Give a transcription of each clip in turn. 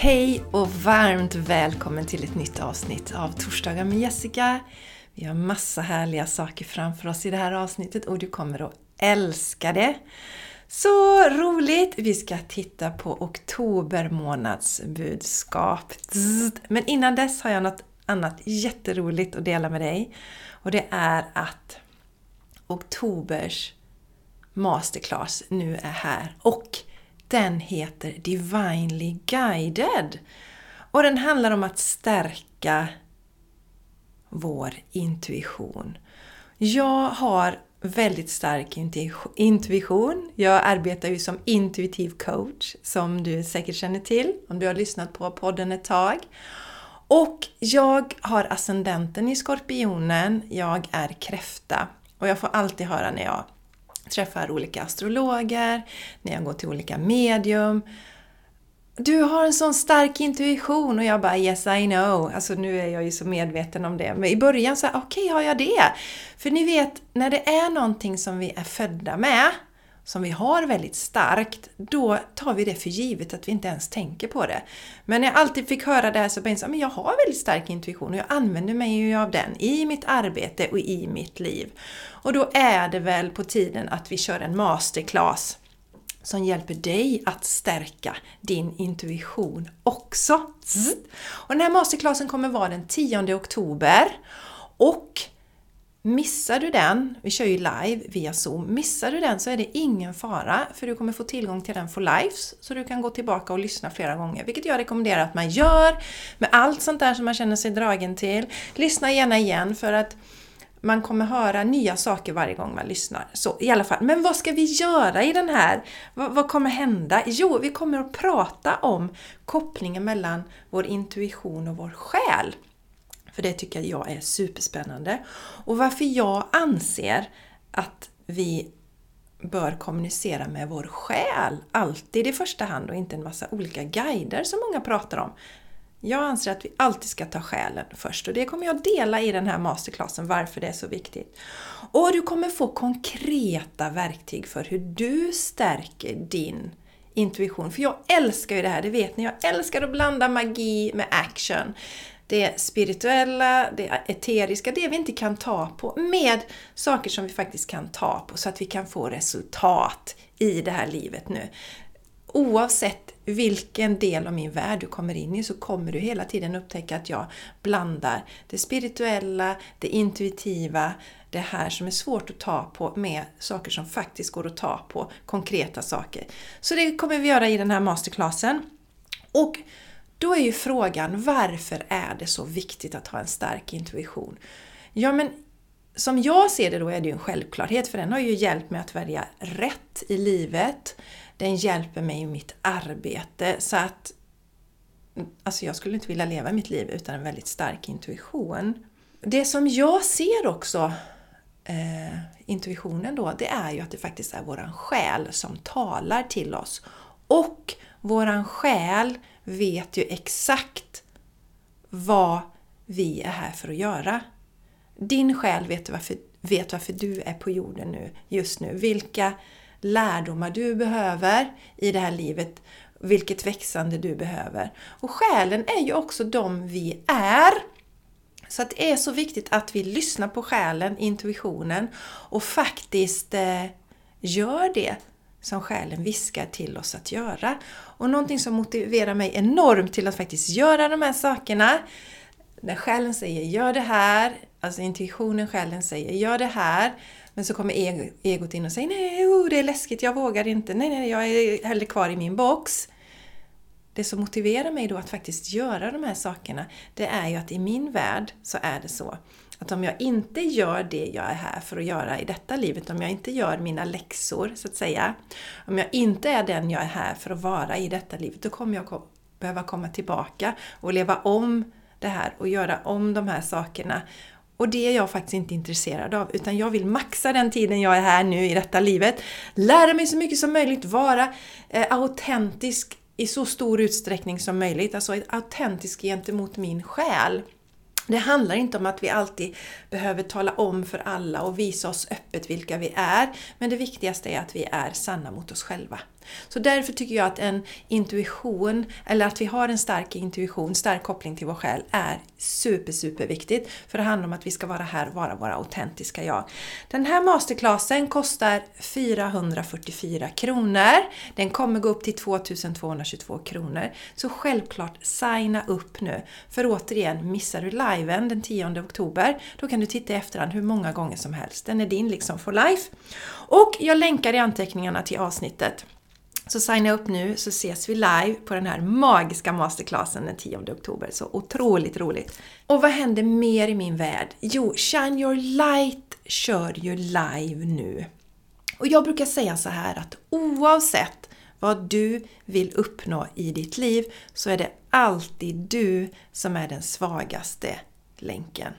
Hej och varmt välkommen till ett nytt avsnitt av Torsdagar med Jessica. Vi har massa härliga saker framför oss i det här avsnittet och du kommer att älska det. Så roligt! Vi ska titta på oktober månads budskap. Men innan dess har jag något annat jätteroligt att dela med dig. Och det är att oktobers masterclass nu är här. Och den heter Divinely Guided. Och den handlar om att stärka vår intuition. Jag har väldigt stark intuition. Jag arbetar ju som intuitiv coach, som du säkert känner till om du har lyssnat på podden ett tag. Och jag har ascendenten i skorpionen, jag är kräfta. Och jag får alltid höra när jag träffar olika astrologer, när jag går till olika medium. Du har en sån stark intuition och jag bara yes I know. Alltså nu är jag ju så medveten om det. Men i början så okej okay, har jag det? För ni vet, när det är någonting som vi är födda med, som vi har väldigt starkt, då tar vi det för givet att vi inte ens tänker på det. Men när jag alltid fick höra det här så tänkte jag men jag har väldigt stark intuition och jag använder mig ju av den i mitt arbete och i mitt liv. Och då är det väl på tiden att vi kör en masterclass som hjälper dig att stärka din intuition också. Mm. Och den här masterclassen kommer vara den 10 oktober och Missar du den, vi kör ju live via Zoom, missar du den så är det ingen fara för du kommer få tillgång till den for lives så du kan gå tillbaka och lyssna flera gånger. Vilket jag rekommenderar att man gör med allt sånt där som man känner sig dragen till. Lyssna gärna igen för att man kommer höra nya saker varje gång man lyssnar. Så i alla fall, men vad ska vi göra i den här? Vad, vad, kommer hända? Jo, vi kommer att prata om kopplingen mellan vår intuition och vår själ. För det tycker jag är superspännande. Och varför jag anser att vi bör kommunicera med vår själ alltid i första hand och inte en massa olika guider som många pratar om. Jag anser att vi alltid ska ta själen först och det kommer jag dela i den här masterclassen varför det är så viktigt. Och du kommer få konkreta verktyg för hur du stärker din intuition. För jag älskar ju det här, det vet ni. Jag älskar att blanda magi med action. Det spirituella, det eteriska, det vi inte kan ta på med saker som vi faktiskt kan ta på så att vi kan få resultat i det här livet nu. Oavsett vilken del av min värld du kommer in i så kommer du hela tiden upptäcka att jag blandar det spirituella, det intuitiva, det här som är svårt att ta på med saker som faktiskt går att ta på, konkreta saker. Så det kommer vi göra i den här masterclassen. Och då är ju frågan, varför är det så viktigt att ha en stark intuition? Ja, men som jag ser det då är det ju en självklarhet, för den har ju hjälpt mig att välja rätt i livet. Den hjälper mig i mitt arbete. Så att alltså jag skulle inte vilja leva mitt liv utan en väldigt stark intuition. Det som jag ser också, eh, intuitionen då, det är ju att det faktiskt är våran själ som talar till oss. Och våran själ vet ju exakt vad vi är här för att göra. Din själ vet varför, vet varför du är på jorden nu, just nu. Vilka lärdomar du behöver i det här livet. Vilket växande du behöver. Och själen är ju också de vi är. Så att det är så viktigt att vi lyssnar på själen, intuitionen och faktiskt eh, gör det som själen viskar till oss att göra. Och någonting som motiverar mig enormt till att faktiskt göra de här sakerna, när själen säger gör det här, alltså intuitionen, själen säger gör det här, men så kommer egot in och säger nej, oh, det är läskigt, jag vågar inte, nej, nej, jag är hellre kvar i min box. Det som motiverar mig då att faktiskt göra de här sakerna, det är ju att i min värld så är det så att om jag inte gör det jag är här för att göra i detta livet, om jag inte gör mina läxor så att säga, om jag inte är den jag är här för att vara i detta livet, då kommer jag behöva komma tillbaka och leva om det här och göra om de här sakerna. Och det är jag faktiskt inte intresserad av, utan jag vill maxa den tiden jag är här nu i detta livet. Lära mig så mycket som möjligt, vara eh, autentisk i så stor utsträckning som möjligt, alltså autentisk gentemot min själ. Det handlar inte om att vi alltid behöver tala om för alla och visa oss öppet vilka vi är, men det viktigaste är att vi är sanna mot oss själva. Så därför tycker jag att en intuition, eller att vi har en stark intuition, stark koppling till vår själ, är super, super viktigt. För det handlar om att vi ska vara här och vara våra autentiska jag. Den här masterclassen kostar 444 kronor. Den kommer gå upp till 2222 kronor. Så självklart signa upp nu. För återigen, missar du live liven den 10 oktober, då kan du titta i efterhand hur många gånger som helst. Den är din liksom for life. Och jag länkar i anteckningarna till avsnittet. Så signa upp nu så ses vi live på den här magiska masterclassen den 10 oktober. Så otroligt roligt! Och vad händer mer i min värld? Jo, Shine Your Light kör ju live nu. Och jag brukar säga så här att oavsett vad du vill uppnå i ditt liv så är det alltid du som är den svagaste länken.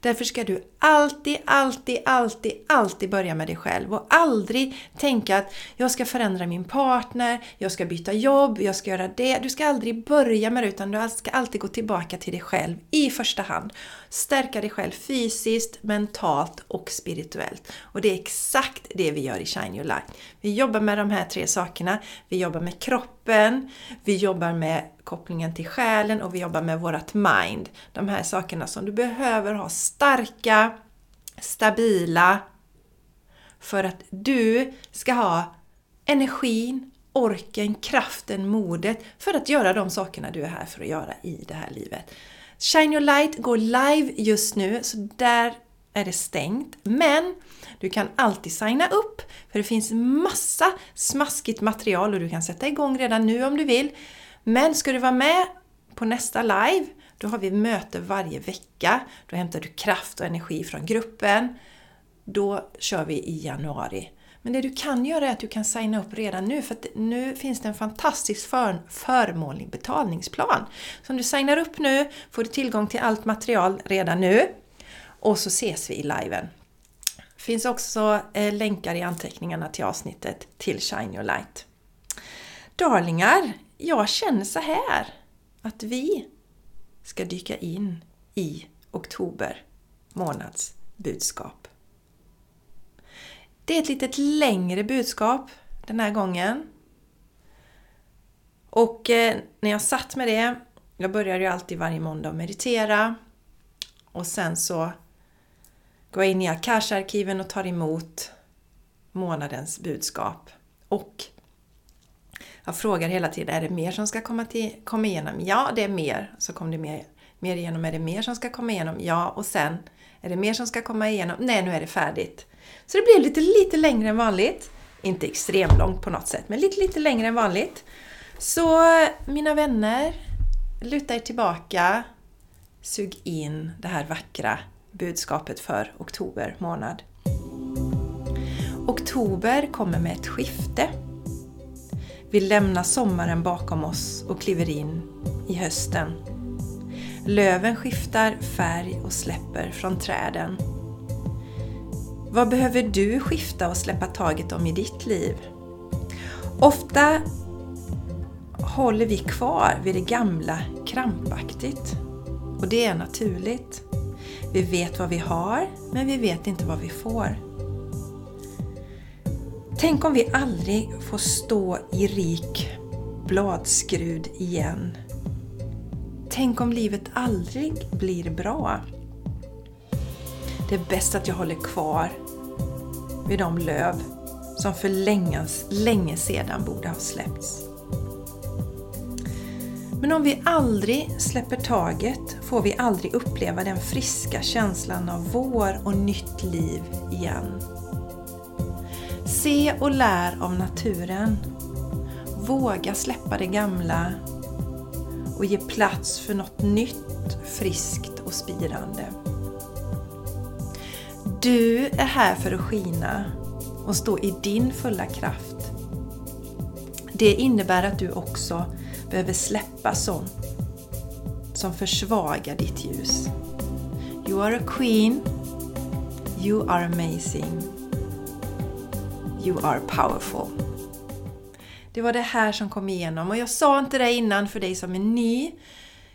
Därför ska du alltid, alltid, alltid, alltid börja med dig själv och aldrig tänka att jag ska förändra min partner, jag ska byta jobb, jag ska göra det. Du ska aldrig börja med det utan du ska alltid gå tillbaka till dig själv i första hand. Stärka dig själv fysiskt, mentalt och spirituellt. Och det är exakt det vi gör i Shine Your Light. Vi jobbar med de här tre sakerna. Vi jobbar med kroppen, vi jobbar med kopplingen till själen och vi jobbar med vårat mind. De här sakerna som du behöver ha starka, stabila för att du ska ha energin, orken, kraften, modet för att göra de sakerna du är här för att göra i det här livet. Shine Your Light går live just nu, så där är det stängt. Men du kan alltid signa upp, för det finns massa smaskigt material och du kan sätta igång redan nu om du vill. Men ska du vara med på nästa live, då har vi möte varje vecka. Då hämtar du kraft och energi från gruppen. Då kör vi i januari. Men det du kan göra är att du kan signa upp redan nu för att nu finns det en fantastisk för, förmånlig betalningsplan. Så om du signar upp nu får du tillgång till allt material redan nu och så ses vi i liven. Det finns också eh, länkar i anteckningarna till avsnittet till Shine Your Light. Darlingar, jag känner så här att vi ska dyka in i oktober månads budskap. Det är ett litet längre budskap den här gången. Och eh, när jag satt med det, jag börjar ju alltid varje måndag att meditera och sen så går jag in i Akasha-arkiven och tar emot månadens budskap. Och jag frågar hela tiden, är det mer som ska komma, till, komma igenom? Ja, det är mer. Så kom det mer, mer igenom. Är det mer som ska komma igenom? Ja, och sen är det mer som ska komma igenom? Nej, nu är det färdigt. Så det blev lite, lite längre än vanligt. Inte extremt långt på något sätt, men lite, lite längre än vanligt. Så mina vänner, luta er tillbaka, sug in det här vackra budskapet för oktober månad. Oktober kommer med ett skifte. Vi lämnar sommaren bakom oss och kliver in i hösten. Löven skiftar färg och släpper från träden. Vad behöver du skifta och släppa taget om i ditt liv? Ofta håller vi kvar vid det gamla krampaktigt. Och det är naturligt. Vi vet vad vi har, men vi vet inte vad vi får. Tänk om vi aldrig får stå i rik bladskrud igen. Tänk om livet aldrig blir bra. Det är bäst att jag håller kvar vid de löv som för länge, länge sedan borde ha släppts. Men om vi aldrig släpper taget får vi aldrig uppleva den friska känslan av vår och nytt liv igen. Se och lär av naturen. Våga släppa det gamla och ge plats för något nytt, friskt och spirande. Du är här för att skina och stå i din fulla kraft. Det innebär att du också behöver släppa sånt som försvagar ditt ljus. You are a queen. You are amazing. You are powerful. Det var det här som kom igenom och jag sa inte det innan för dig som är ny.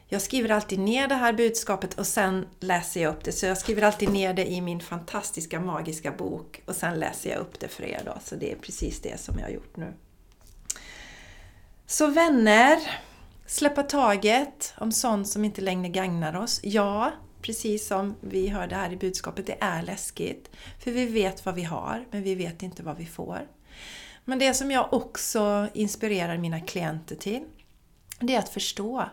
jag skriver alltid ner det här budskapet och sen läser jag upp det. Så jag skriver alltid ner det i min fantastiska magiska bok och sen läser jag upp det för er då. Så det är precis det som jag har gjort nu. Så vänner, släppa taget om sånt som inte längre gagnar oss. Ja, precis som vi hörde här i budskapet, det är läskigt. För vi vet vad vi har, men vi vet inte vad vi får. Men det som jag också inspirerar mina klienter till, det är att förstå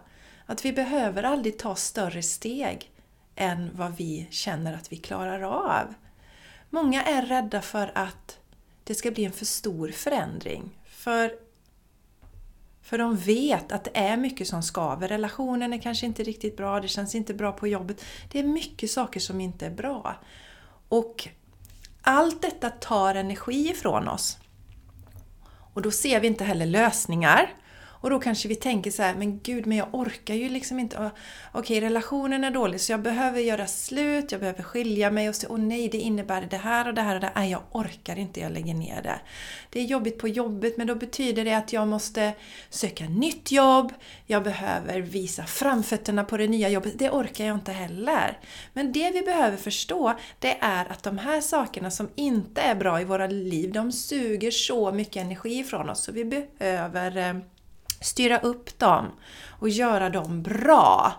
att vi behöver aldrig ta större steg än vad vi känner att vi klarar av. Många är rädda för att det ska bli en för stor förändring. För, för de vet att det är mycket som skaver. Relationen är kanske inte riktigt bra, det känns inte bra på jobbet. Det är mycket saker som inte är bra. Och allt detta tar energi ifrån oss. Och då ser vi inte heller lösningar. Och då kanske vi tänker så här, men gud, men jag orkar ju liksom inte. Okej, relationen är dålig så jag behöver göra slut, jag behöver skilja mig och så... åh nej, det innebär det här och det här och det här. Nej, jag orkar inte, jag lägger ner det. Det är jobbigt på jobbet, men då betyder det att jag måste söka nytt jobb, jag behöver visa framfötterna på det nya jobbet. Det orkar jag inte heller. Men det vi behöver förstå, det är att de här sakerna som inte är bra i våra liv, de suger så mycket energi från oss så vi behöver eh, styra upp dem och göra dem bra.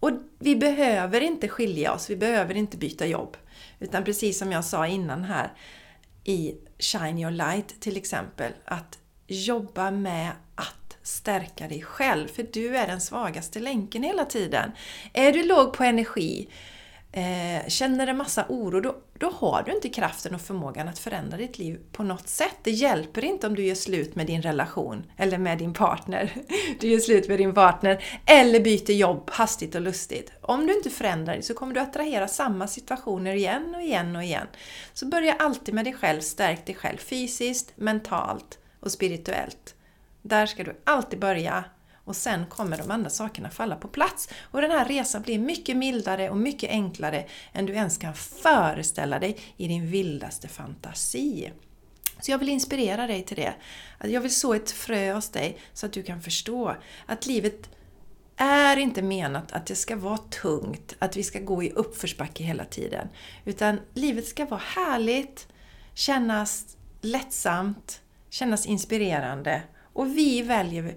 Och vi behöver inte skilja oss, vi behöver inte byta jobb. Utan precis som jag sa innan här i Shine Your Light till exempel, att jobba med att stärka dig själv, för du är den svagaste länken hela tiden. Är du låg på energi, eh, känner en massa oro, då, då har du inte kraften och förmågan att förändra ditt liv på något sätt. Det hjälper inte om du gör slut med din relation eller med din partner. Du gör slut med din partner eller byter jobb hastigt och lustigt. Om du inte förändrar dig så kommer du attrahera samma situationer igen och igen och igen. Så börja alltid med dig själv, stärk dig själv fysiskt, mentalt och spirituellt. Där ska du alltid börja och sen kommer de andra sakerna falla på plats. Och den här resan blir mycket mildare och mycket enklare än du ens kan föreställa dig i din vildaste fantasi. Så jag vill inspirera dig till det. Jag vill så ett frö hos dig så att du kan förstå att livet är inte menat att det ska vara tungt, att vi ska gå i uppförsbacke hela tiden. Utan livet ska vara härligt, kännas lättsamt, kännas inspirerande. Och vi väljer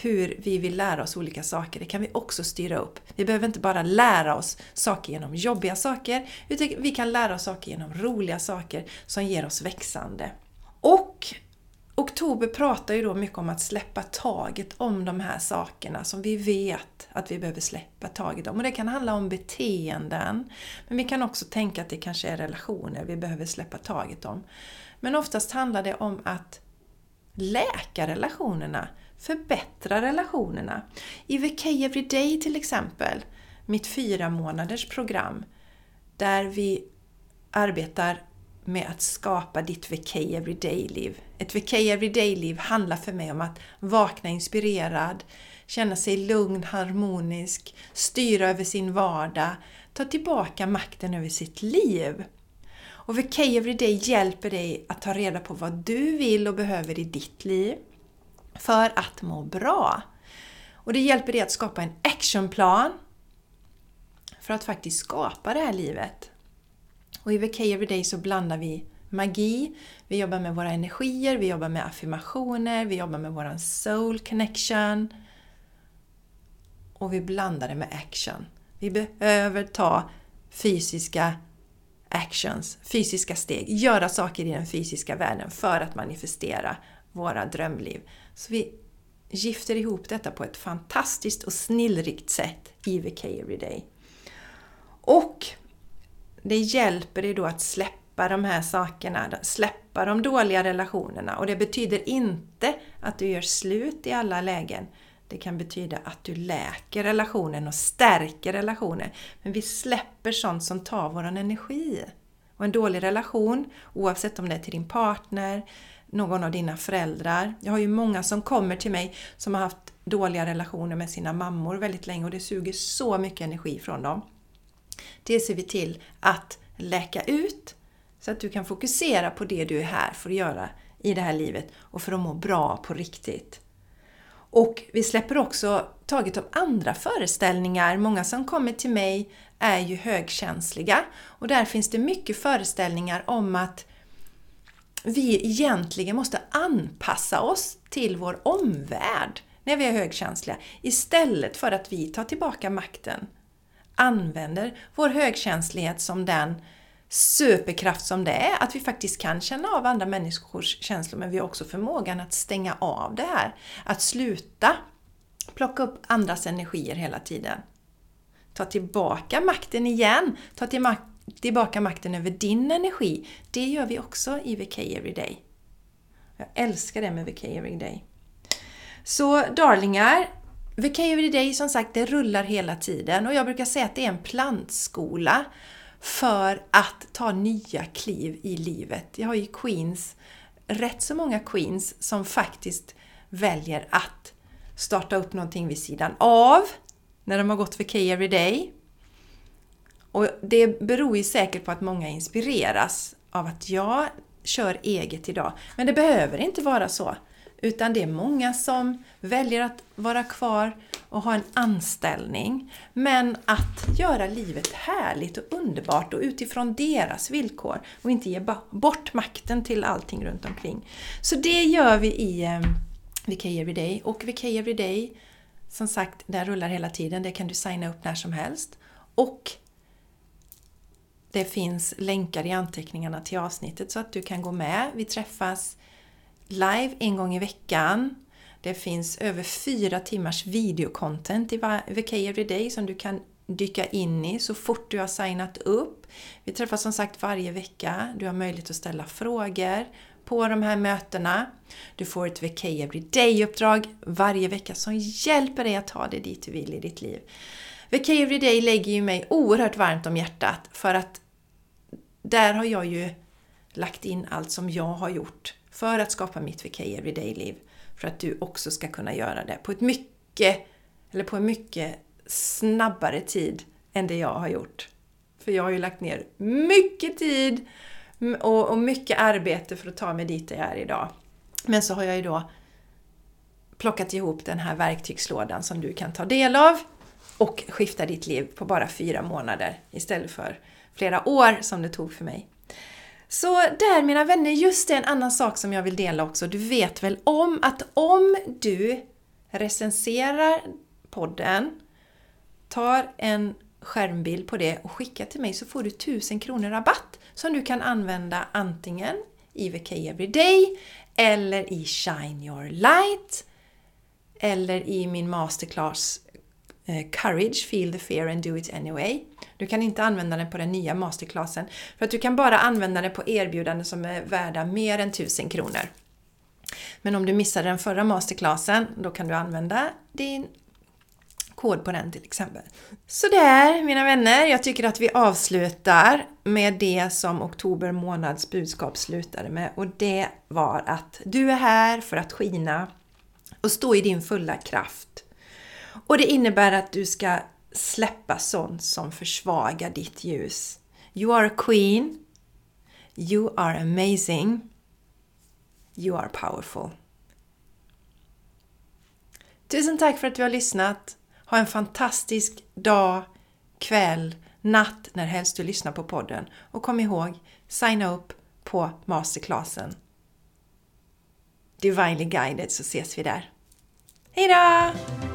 hur vi vill lära oss olika saker, det kan vi också styra upp. Vi behöver inte bara lära oss saker genom jobbiga saker, utan vi kan lära oss saker genom roliga saker som ger oss växande. Och Oktober pratar ju då mycket om att släppa taget om de här sakerna som vi vet att vi behöver släppa taget om. Och det kan handla om beteenden, men vi kan också tänka att det kanske är relationer vi behöver släppa taget om. Men oftast handlar det om att läka relationerna förbättra relationerna. I VK Everyday till exempel, mitt fyra månaders program, där vi arbetar med att skapa ditt VK Everyday-liv. Ett VK Everyday-liv handlar för mig om att vakna inspirerad, känna sig lugn, harmonisk, styra över sin vardag, ta tillbaka makten över sitt liv. Och VK Everyday hjälper dig att ta reda på vad du vill och behöver i ditt liv för att må bra. Och det hjälper dig att skapa en actionplan för att faktiskt skapa det här livet. Och i VK Everyday så blandar vi magi, vi jobbar med våra energier, vi jobbar med affirmationer, vi jobbar med våran soul connection. Och vi blandar det med action. Vi behöver ta fysiska actions, fysiska steg, göra saker i den fysiska världen för att manifestera våra drömliv. Så vi gifter ihop detta på ett fantastiskt och snillrikt sätt i VK Everyday. Och det hjälper dig då att släppa de här sakerna, släppa de dåliga relationerna. Och det betyder inte att du gör slut i alla lägen. Det kan betyda att du läker relationen och stärker relationen. Men vi släpper sånt som tar vår energi. Och en dålig relation, oavsett om det är till din partner, någon av dina föräldrar. Jag har ju många som kommer till mig som har haft dåliga relationer med sina mammor väldigt länge och det suger så mycket energi från dem. Det ser vi till att läka ut så att du kan fokusera på det du är här för att göra i det här livet och för att må bra på riktigt. Och vi släpper också taget om andra föreställningar. Många som kommer till mig är ju högkänsliga och där finns det mycket föreställningar om att vi egentligen måste anpassa oss till vår omvärld när vi är högkänsliga istället för att vi tar tillbaka makten. Använder vår högkänslighet som den superkraft som det är, att vi faktiskt kan känna av andra människors känslor men vi har också förmågan att stänga av det här. Att sluta plocka upp andras energier hela tiden. Ta tillbaka makten igen. Ta tillbaka tillbaka makten över din energi. Det gör vi också i VK Everyday. Jag älskar det med VK Everyday. Så darlingar, VK Everyday som sagt, det rullar hela tiden och jag brukar säga att det är en plantskola för att ta nya kliv i livet. Jag har ju queens, rätt så många queens som faktiskt väljer att starta upp någonting vid sidan av när de har gått VK Everyday. Och det beror ju säkert på att många inspireras av att jag kör eget idag. Men det behöver inte vara så. Utan det är många som väljer att vara kvar och ha en anställning. Men att göra livet härligt och underbart och utifrån deras villkor och inte ge bort makten till allting runt omkring. Så det gör vi i eh, VK Everyday. Och VK Everyday, som sagt, där rullar hela tiden. Det kan du signa upp när som helst. Och det finns länkar i anteckningarna till avsnittet så att du kan gå med. Vi träffas live en gång i veckan. Det finns över fyra timmars videocontent i VK Everyday som du kan dyka in i så fort du har signat upp. Vi träffas som sagt varje vecka. Du har möjlighet att ställa frågor på de här mötena. Du får ett VK Everyday-uppdrag varje vecka som hjälper dig att ta dig dit du vill i ditt liv. VK Everyday lägger ju mig oerhört varmt om hjärtat för att där har jag ju lagt in allt som jag har gjort för att skapa mitt VK Everyday-liv. För att du också ska kunna göra det på ett mycket, eller på en mycket snabbare tid än det jag har gjort. För jag har ju lagt ner mycket tid och, och mycket arbete för att ta mig dit jag är idag. Men så har jag ju då plockat ihop den här verktygslådan som du kan ta del av och skifta ditt liv på bara fyra månader istället för flera år som det tog för mig. Så där mina vänner, just det en annan sak som jag vill dela också. Du vet väl om att om du recenserar podden, tar en skärmbild på det och skickar till mig så får du 1000 kronor rabatt som du kan använda antingen i VK Everyday eller i Shine Your Light eller i min masterclass Eh, courage, Feel the Fear and Do It Anyway. Du kan inte använda den på den nya masterclassen för att du kan bara använda den på erbjudanden som är värda mer än 1000 kronor. Men om du missade den förra masterclassen, då kan du använda din kod på den till exempel. Sådär mina vänner, jag tycker att vi avslutar med det som oktober månads budskap slutade med och det var att du är här för att skina och stå i din fulla kraft. Och det innebär att du ska släppa sånt som försvagar ditt ljus. You are a queen. You are amazing. You are powerful. Tusen tack för att du har lyssnat. Ha en fantastisk dag, kväll, natt när helst du lyssnar på podden. Och kom ihåg, signa upp på masterclassen. Divinely guided så ses vi där. Hejdå!